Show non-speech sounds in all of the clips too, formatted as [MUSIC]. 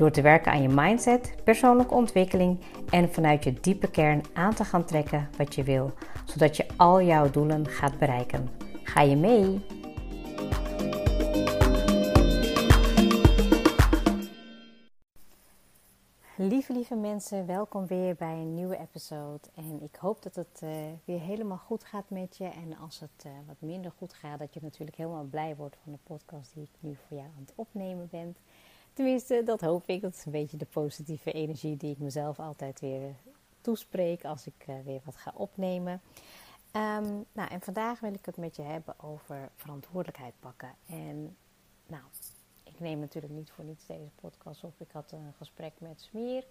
Door te werken aan je mindset, persoonlijke ontwikkeling en vanuit je diepe kern aan te gaan trekken wat je wil, zodat je al jouw doelen gaat bereiken. Ga je mee? Lieve, lieve mensen, welkom weer bij een nieuwe episode. En ik hoop dat het uh, weer helemaal goed gaat met je. En als het uh, wat minder goed gaat, dat je natuurlijk helemaal blij wordt van de podcast die ik nu voor jou aan het opnemen ben. Tenminste, dat hoop ik. Dat is een beetje de positieve energie die ik mezelf altijd weer toespreek als ik uh, weer wat ga opnemen. Um, nou, en vandaag wil ik het met je hebben over verantwoordelijkheid pakken. En nou, ik neem natuurlijk niet voor niets deze podcast op. Ik had een gesprek met Smier.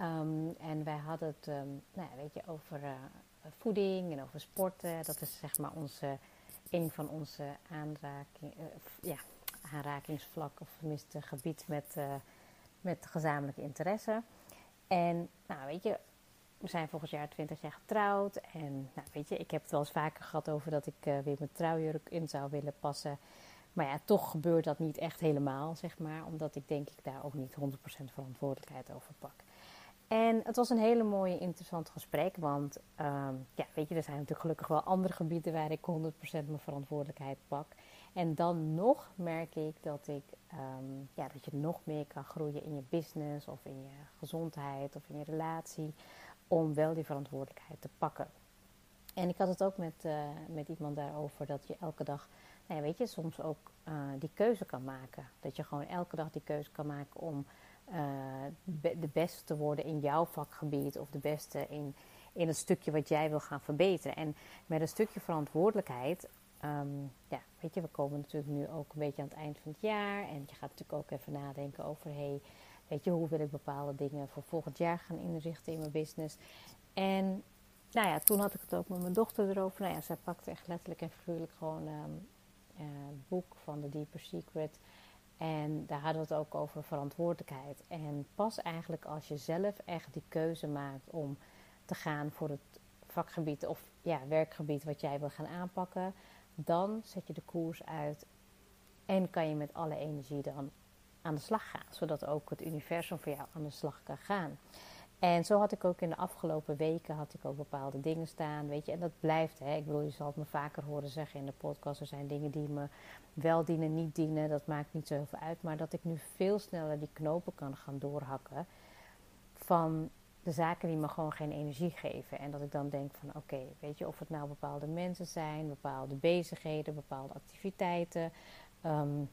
Um, en wij hadden het um, nou, weet je, over uh, voeding en over sporten. Dat is zeg maar onze, een van onze aanraking, uh, ja, aanrakingsvlak of tenminste gebied met, uh, met gezamenlijke interesse. En nou weet je, we zijn volgend jaar 20 jaar getrouwd. En nou weet je, ik heb het wel eens vaker gehad over dat ik weer mijn trouwjurk in zou willen passen. Maar ja, toch gebeurt dat niet echt helemaal, zeg maar. Omdat ik denk ik daar ook niet 100% verantwoordelijkheid over pak. En het was een hele mooie, interessant gesprek. Want um, ja, weet je, er zijn natuurlijk gelukkig wel andere gebieden waar ik 100% mijn verantwoordelijkheid pak. En dan nog merk ik dat, ik, um, ja, dat je nog meer kan groeien in je business of in je gezondheid of in je relatie. Om wel die verantwoordelijkheid te pakken. En ik had het ook met, uh, met iemand daarover dat je elke dag nou ja, weet je, soms ook uh, die keuze kan maken. Dat je gewoon elke dag die keuze kan maken om be de beste te worden in jouw vakgebied of de beste in, in het stukje wat jij wil gaan verbeteren. En met een stukje verantwoordelijkheid, um, ja, weet je, we komen natuurlijk nu ook een beetje aan het eind van het jaar en je gaat natuurlijk ook even nadenken over, hey, weet je, hoe wil ik bepaalde dingen voor volgend jaar gaan inrichten in mijn business. En nou ja, toen had ik het ook met mijn dochter erover. Nou ja, zij pakte echt letterlijk en figuurlijk gewoon um, boek van The Deeper Secret. En daar hadden we het ook over verantwoordelijkheid. En pas eigenlijk als je zelf echt die keuze maakt om te gaan voor het vakgebied of ja, werkgebied wat jij wil gaan aanpakken, dan zet je de koers uit en kan je met alle energie dan aan de slag gaan, zodat ook het universum voor jou aan de slag kan gaan. En zo had ik ook in de afgelopen weken had ik ook bepaalde dingen staan, weet je. En dat blijft, hè. Ik bedoel, je zal het me vaker horen zeggen in de podcast. Er zijn dingen die me wel dienen, niet dienen. Dat maakt niet zoveel uit. Maar dat ik nu veel sneller die knopen kan gaan doorhakken van de zaken die me gewoon geen energie geven. En dat ik dan denk van, oké, weet je, of het nou bepaalde mensen zijn, bepaalde bezigheden, bepaalde activiteiten... Um,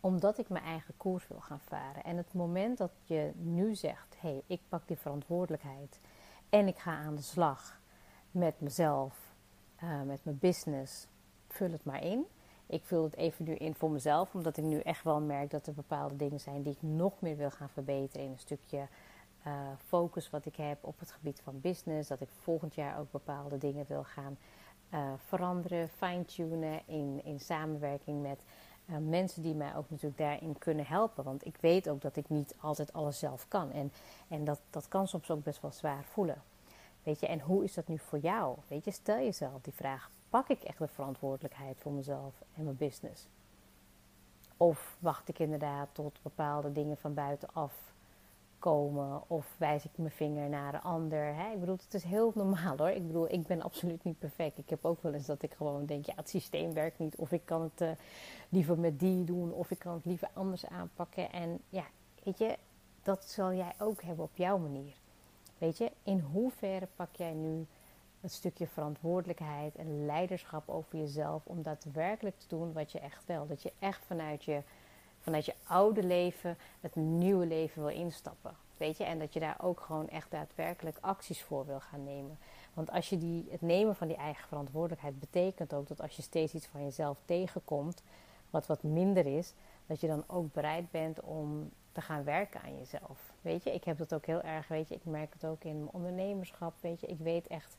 omdat ik mijn eigen koers wil gaan varen. En het moment dat je nu zegt: hé, hey, ik pak die verantwoordelijkheid en ik ga aan de slag met mezelf, uh, met mijn business, vul het maar in. Ik vul het even nu in voor mezelf, omdat ik nu echt wel merk dat er bepaalde dingen zijn die ik nog meer wil gaan verbeteren in een stukje uh, focus wat ik heb op het gebied van business. Dat ik volgend jaar ook bepaalde dingen wil gaan uh, veranderen, fine-tunen in, in samenwerking met uh, mensen die mij ook natuurlijk daarin kunnen helpen. Want ik weet ook dat ik niet altijd alles zelf kan. En, en dat, dat kan soms ook best wel zwaar voelen. Weet je, en hoe is dat nu voor jou? Weet je, stel jezelf die vraag: pak ik echt de verantwoordelijkheid voor mezelf en mijn business? Of wacht ik inderdaad tot bepaalde dingen van buitenaf komen of wijs ik mijn vinger naar de ander. Hè? Ik bedoel, het is heel normaal hoor. Ik bedoel, ik ben absoluut niet perfect. Ik heb ook wel eens dat ik gewoon denk, ja, het systeem werkt niet. Of ik kan het uh, liever met die doen. Of ik kan het liever anders aanpakken. En ja, weet je, dat zal jij ook hebben op jouw manier. Weet je, in hoeverre pak jij nu het stukje verantwoordelijkheid en leiderschap over jezelf om daadwerkelijk te doen wat je echt wil. Dat je echt vanuit je vanuit je oude leven het nieuwe leven wil instappen. Weet je, en dat je daar ook gewoon echt daadwerkelijk acties voor wil gaan nemen. Want als je die, het nemen van die eigen verantwoordelijkheid betekent ook dat als je steeds iets van jezelf tegenkomt, wat wat minder is, dat je dan ook bereid bent om te gaan werken aan jezelf. Weet je, ik heb dat ook heel erg, weet je, ik merk het ook in mijn ondernemerschap, weet je, ik weet echt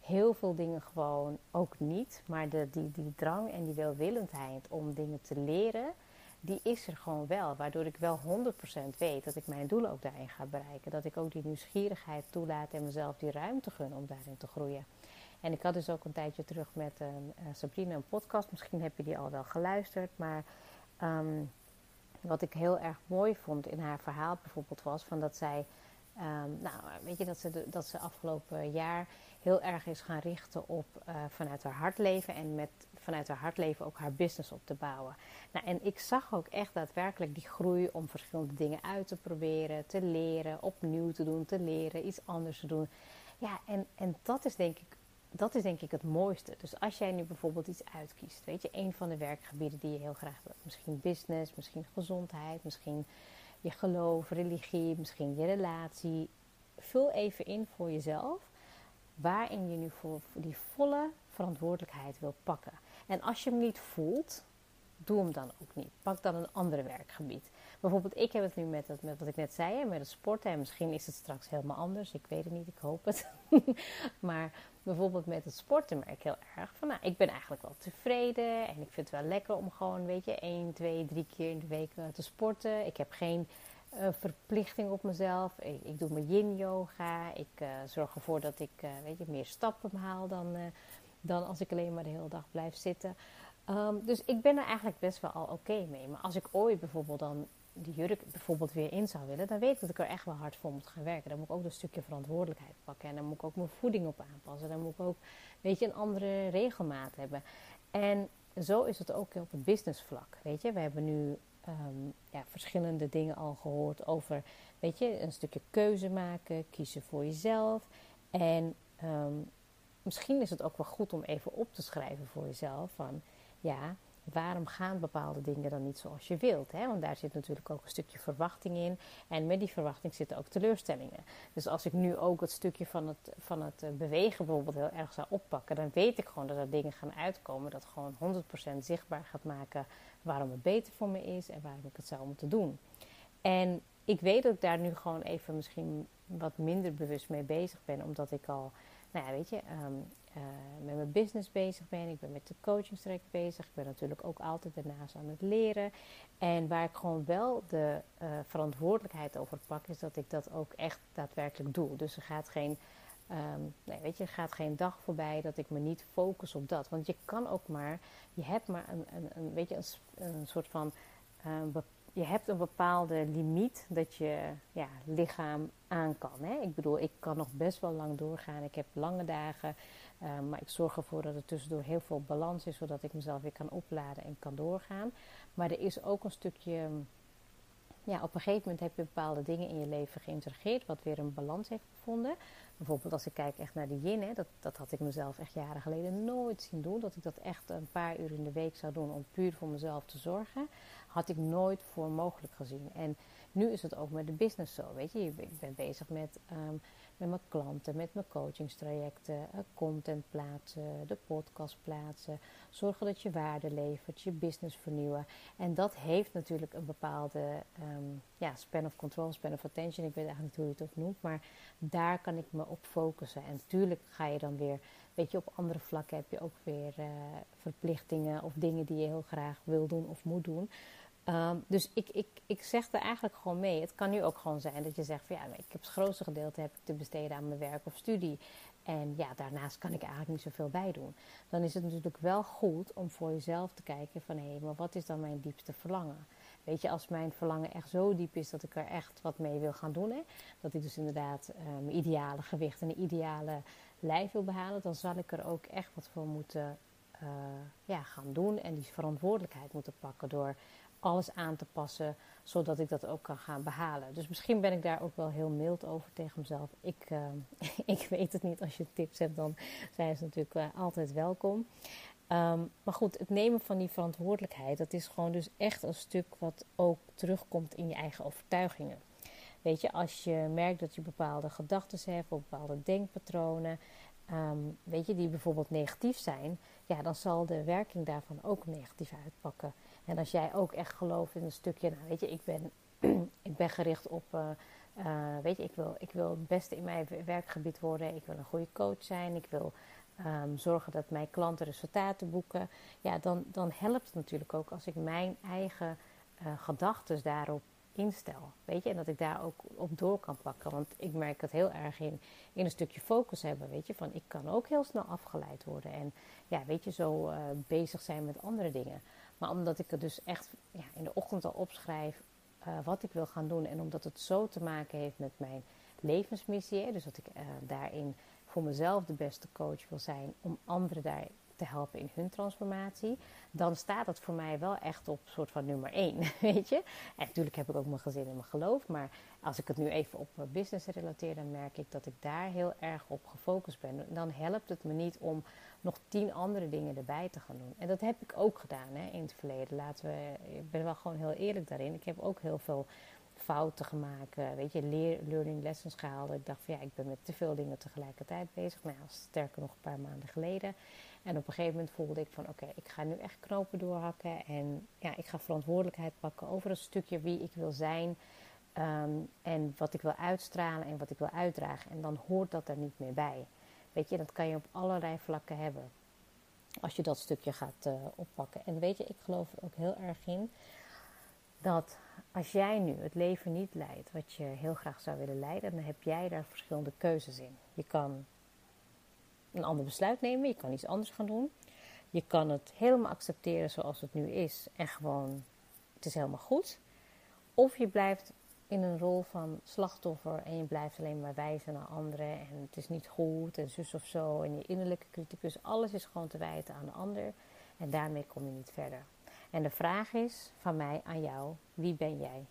heel veel dingen gewoon ook niet. Maar de, die, die drang en die welwillendheid om dingen te leren, die is er gewoon wel. Waardoor ik wel 100% weet dat ik mijn doelen ook daarin ga bereiken. Dat ik ook die nieuwsgierigheid toelaat en mezelf die ruimte gun om daarin te groeien. En ik had dus ook een tijdje terug met uh, Sabrina een podcast. Misschien heb je die al wel geluisterd. Maar ehm, wat ik heel erg mooi vond in haar verhaal bijvoorbeeld was van dat zij... Um, nou, weet je, dat ze, dat ze afgelopen jaar heel erg is gaan richten op uh, vanuit haar hart leven en met vanuit haar hart leven ook haar business op te bouwen. Nou, en ik zag ook echt daadwerkelijk die groei om verschillende dingen uit te proberen, te leren, opnieuw te doen, te leren, iets anders te doen. Ja, en, en dat is denk ik dat is denk ik het mooiste. Dus als jij nu bijvoorbeeld iets uitkiest, weet je, een van de werkgebieden die je heel graag wilt, misschien business, misschien gezondheid, misschien je geloof, religie, misschien je relatie, vul even in voor jezelf waarin je nu voor die volle verantwoordelijkheid wilt pakken. En als je hem niet voelt, doe hem dan ook niet. Pak dan een ander werkgebied. Bijvoorbeeld, ik heb het nu met, het, met wat ik net zei, met het sporten. En misschien is het straks helemaal anders. Ik weet het niet, ik hoop het. [LAUGHS] maar bijvoorbeeld met het sporten merk ik heel erg van, nou, ik ben eigenlijk wel tevreden. En ik vind het wel lekker om gewoon, weet je, één, twee, drie keer in de week eh, te sporten. Ik heb geen uh, verplichting op mezelf. Ik, doe mijn yin yoga. Ik uh, zorg ervoor dat ik weet je, meer stappen haal dan, dan als ik alleen maar de hele dag blijf zitten. Um, dus ik ben er eigenlijk best wel al oké mee. Maar als ik ooit bijvoorbeeld dan die jurk bijvoorbeeld weer in zou willen, dan weet ik dat ik er echt wel hard voor moet gaan werken. Dan moet ik ook een stukje verantwoordelijkheid pakken. En dan moet ik ook mijn voeding op aanpassen. Dan moet ik ook, weet je, een andere regelmaat hebben. En zo is het ook op het businessvlak. Weet je, we hebben nu um, ja, verschillende dingen al gehoord over, weet je, een stukje keuze maken, kiezen voor jezelf. En um, misschien is het ook wel goed om even op te schrijven voor jezelf van, ja, waarom gaan bepaalde dingen dan niet zoals je wilt? Hè? Want daar zit natuurlijk ook een stukje verwachting in. En met die verwachting zitten ook teleurstellingen. Dus als ik nu ook het stukje van het, van het eh, bewegen bijvoorbeeld heel erg zou oppakken, dan weet ik gewoon dat er dingen gaan uitkomen dat gewoon 100% zichtbaar gaat maken waarom het beter voor me is en waarom ik het zou moeten doen. En ik weet dat ik daar nu gewoon even misschien wat minder bewust mee bezig ben, omdat ik al, nou ja, weet je, um, uh, met mijn business bezig ben. Ik ben met de coachingstraject bezig. Ik ben natuurlijk ook altijd daarnaast aan het leren. En waar ik gewoon wel de uh, verantwoordelijkheid over pak, is dat ik dat ook echt daadwerkelijk doe. Dus er gaat geen, um, nee, weet je, er gaat geen dag voorbij dat ik me niet focus op dat. Want je kan ook maar, je hebt maar een, een, een weet je, een, een soort van uh, je hebt een bepaalde limiet dat je ja, lichaam aan kan. Hè? Ik bedoel, ik kan nog best wel lang doorgaan. Ik heb lange dagen. Uh, maar ik zorg ervoor dat er tussendoor heel veel balans is, zodat ik mezelf weer kan opladen en kan doorgaan. Maar er is ook een stukje. Ja, op een gegeven moment heb je bepaalde dingen in je leven geïntegreerd, wat weer een balans heeft gevonden. Bijvoorbeeld als ik kijk echt naar de yin, dat, dat had ik mezelf echt jaren geleden nooit zien doen. Dat ik dat echt een paar uur in de week zou doen om puur voor mezelf te zorgen had ik nooit voor mogelijk gezien. En nu is het ook met de business zo. Weet je, ik ben bezig met, um, met mijn klanten, met mijn coachingstrajecten, uh, content plaatsen, de podcast plaatsen, zorgen dat je waarde levert, je business vernieuwen. En dat heeft natuurlijk een bepaalde um, ja, span of control, span of attention. Ik weet eigenlijk niet hoe je het ook noemt, maar daar kan ik me op focussen. En natuurlijk ga je dan weer, weet je, op andere vlakken heb je ook weer uh, verplichtingen of dingen die je heel graag wil doen of moet doen. Um, dus ik, ik, ik zeg er eigenlijk gewoon mee. Het kan nu ook gewoon zijn dat je zegt van ja, ik heb het grootste gedeelte heb ik te besteden aan mijn werk of studie. En ja, daarnaast kan ik eigenlijk niet zoveel bij doen. Dan is het natuurlijk wel goed om voor jezelf te kijken van hé, maar wat is dan mijn diepste verlangen? Weet je, als mijn verlangen echt zo diep is dat ik er echt wat mee wil gaan doen. Hè? Dat ik dus inderdaad mijn ideale gewicht en een ideale lijf wil behalen. Dan zal ik er ook echt wat voor moeten uh, ja, gaan doen. En die verantwoordelijkheid moeten pakken door alles aan te passen, zodat ik dat ook kan gaan behalen. Dus misschien ben ik daar ook wel heel mild over tegen mezelf. Ik, uh, [LAUGHS] ik weet het niet. Als je tips hebt, dan zijn ze natuurlijk uh, altijd welkom. Um, maar goed, het nemen van die verantwoordelijkheid, dat is gewoon dus echt een stuk wat ook terugkomt in je eigen overtuigingen. Weet je, als je merkt dat je bepaalde gedachten hebt of bepaalde denkpatronen, um, weet je, die bijvoorbeeld negatief zijn, ja, dan zal de werking daarvan ook negatief uitpakken. En als jij ook echt gelooft in een stukje, nou weet je, ik ben [CLEARS THROAT] ik ben gericht op, uh, weet je, ik wil, ik wil het beste in mijn werkgebied worden. Ik wil een goede coach zijn. Ik wil um, zorgen dat mijn klanten resultaten boeken. Ja, dan, dan helpt het natuurlijk ook als ik mijn eigen uh, gedachten daarop instel. Weet je, en dat ik daar ook op door kan pakken. Want ik merk het heel erg in, in een stukje focus hebben. Weet je, van ik kan ook heel snel afgeleid worden. En ja, weet je, zo uh, bezig zijn met andere dingen. Maar omdat ik het dus echt ja, in de ochtend al opschrijf uh, wat ik wil gaan doen. En omdat het zo te maken heeft met mijn levensmissie. Dus dat ik uh, daarin voor mezelf de beste coach wil zijn. Om anderen daar helpen in hun transformatie, dan staat dat voor mij wel echt op soort van nummer één, [LAUGHS] weet je. En natuurlijk heb ik ook mijn gezin en mijn geloof, maar als ik het nu even op business relateer, dan merk ik dat ik daar heel erg op gefocust ben. Dan helpt het me niet om nog tien andere dingen erbij te gaan doen. En dat heb ik ook gedaan hè, in het verleden. Laten we, ik ben wel gewoon heel eerlijk daarin. Ik heb ook heel veel fouten gemaakt, weet je, learning lessons gehaald. Ik dacht van ja, ik ben met te veel dingen tegelijkertijd bezig. Nou, sterker nog een paar maanden geleden. En op een gegeven moment voelde ik van oké, ik ga nu echt knopen doorhakken. En ja, ik ga verantwoordelijkheid pakken over een stukje wie ik wil zijn. Um, en wat ik wil uitstralen en wat ik wil uitdragen. En dan hoort dat er niet meer bij. Weet je, dat kan je op allerlei vlakken hebben. Als je dat stukje gaat uh, oppakken. En weet je, ik geloof er ook heel erg in dat als jij nu het leven niet leidt wat je heel graag zou willen leiden, dan heb jij daar verschillende keuzes in. Je kan een ander besluit nemen. Je kan iets anders gaan doen. Je kan het helemaal accepteren zoals het nu is en gewoon, het is helemaal goed. Of je blijft in een rol van slachtoffer en je blijft alleen maar wijzen naar anderen en het is niet goed en zus of zo en je innerlijke criticus, alles is gewoon te wijten aan de ander en daarmee kom je niet verder. En de vraag is van mij aan jou, wie ben jij?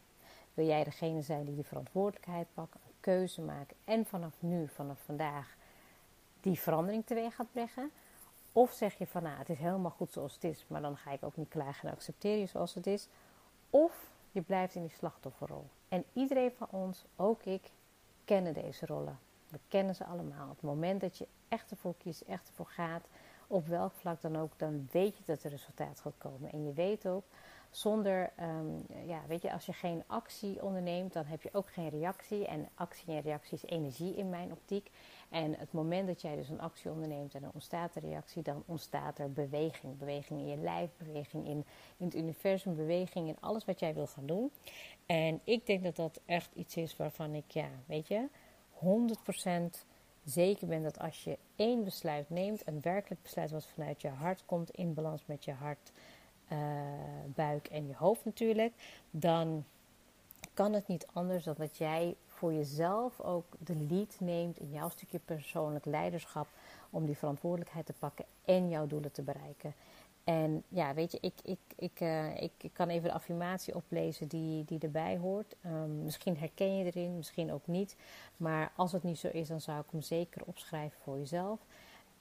Wil jij degene zijn die de verantwoordelijkheid pakt, een keuze maakt en vanaf nu, vanaf vandaag die verandering teweeg gaat brengen? Of zeg je van nou, het is helemaal goed zoals het is, maar dan ga ik ook niet klagen en accepteer je zoals het is. Of je blijft in die slachtofferrol. En iedereen van ons, ook ik, kennen deze rollen. We kennen ze allemaal. Op het moment dat je echt ervoor kiest, echt ervoor gaat, op welk vlak dan ook, dan weet je dat er resultaat gaat komen. En je weet ook zonder, um, ja, weet je, als je geen actie onderneemt, dan heb je ook geen reactie. En actie en reactie is energie in mijn optiek. En het moment dat jij dus een actie onderneemt en er ontstaat een reactie, dan ontstaat er beweging. Beweging in je lijf, beweging in, in het universum, beweging in alles wat jij wil gaan doen. En ik denk dat dat echt iets is waarvan ik, ja, weet je, 100% zeker ben dat als je één besluit neemt, een werkelijk besluit wat vanuit je hart komt, in balans met je hart uh, buik en je hoofd natuurlijk, dan kan het niet anders dan dat jij voor jezelf ook de lead neemt in jouw stukje persoonlijk leiderschap om die verantwoordelijkheid te pakken en jouw doelen te bereiken. En ja, weet je, ik, ik, ik, uh, ik, ik, kan even de affirmatie oplezen die, die erbij hoort. Um, misschien herken je erin, misschien ook niet. Maar als het niet zo is, dan zou ik hem zeker opschrijven voor jezelf.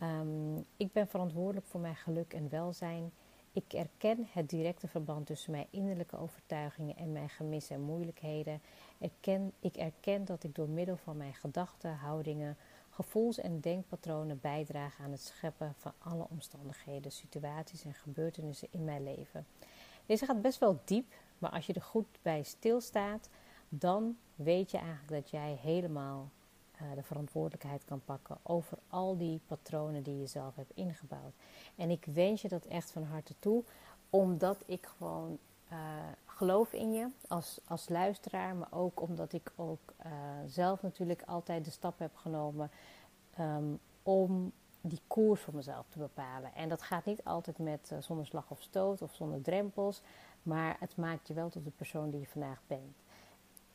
Um, ik ben verantwoordelijk voor mijn geluk en welzijn. Ik erken het directe verband tussen mijn innerlijke overtuigingen en mijn gemissen en moeilijkheden. Erken, ik erken dat ik door middel van mijn gedachten, houdingen, gevoels- en denkpatronen bijdraag aan het scheppen van alle omstandigheden, situaties en gebeurtenissen in mijn leven. Deze gaat best wel diep, maar als je er goed bij stilstaat, dan weet je eigenlijk dat jij helemaal de verantwoordelijkheid kan pakken over al die patronen die je zelf hebt ingebouwd. En ik wens je dat echt van harte toe, omdat ik gewoon uh, geloof in je als, als luisteraar, maar ook omdat ik ook uh, zelf natuurlijk altijd de stap heb genomen um, om die koers voor mezelf te bepalen. En dat gaat niet altijd met zonder slag of stoot of zonder drempels, maar het maakt je wel tot de persoon die je vandaag bent.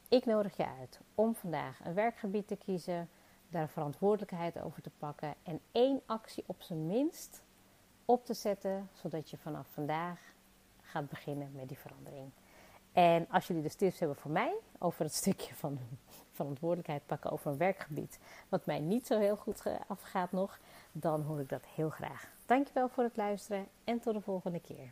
Ik nodig je uit om vandaag een werkgebied te kiezen, daar verantwoordelijkheid over te pakken en één actie op zijn minst op te zetten, zodat je vanaf vandaag gaat beginnen met die verandering. En als jullie dus tips hebben voor mij over het stukje van verantwoordelijkheid pakken over een werkgebied, wat mij niet zo heel goed afgaat nog, dan hoor ik dat heel graag. Dankjewel voor het luisteren en tot de volgende keer.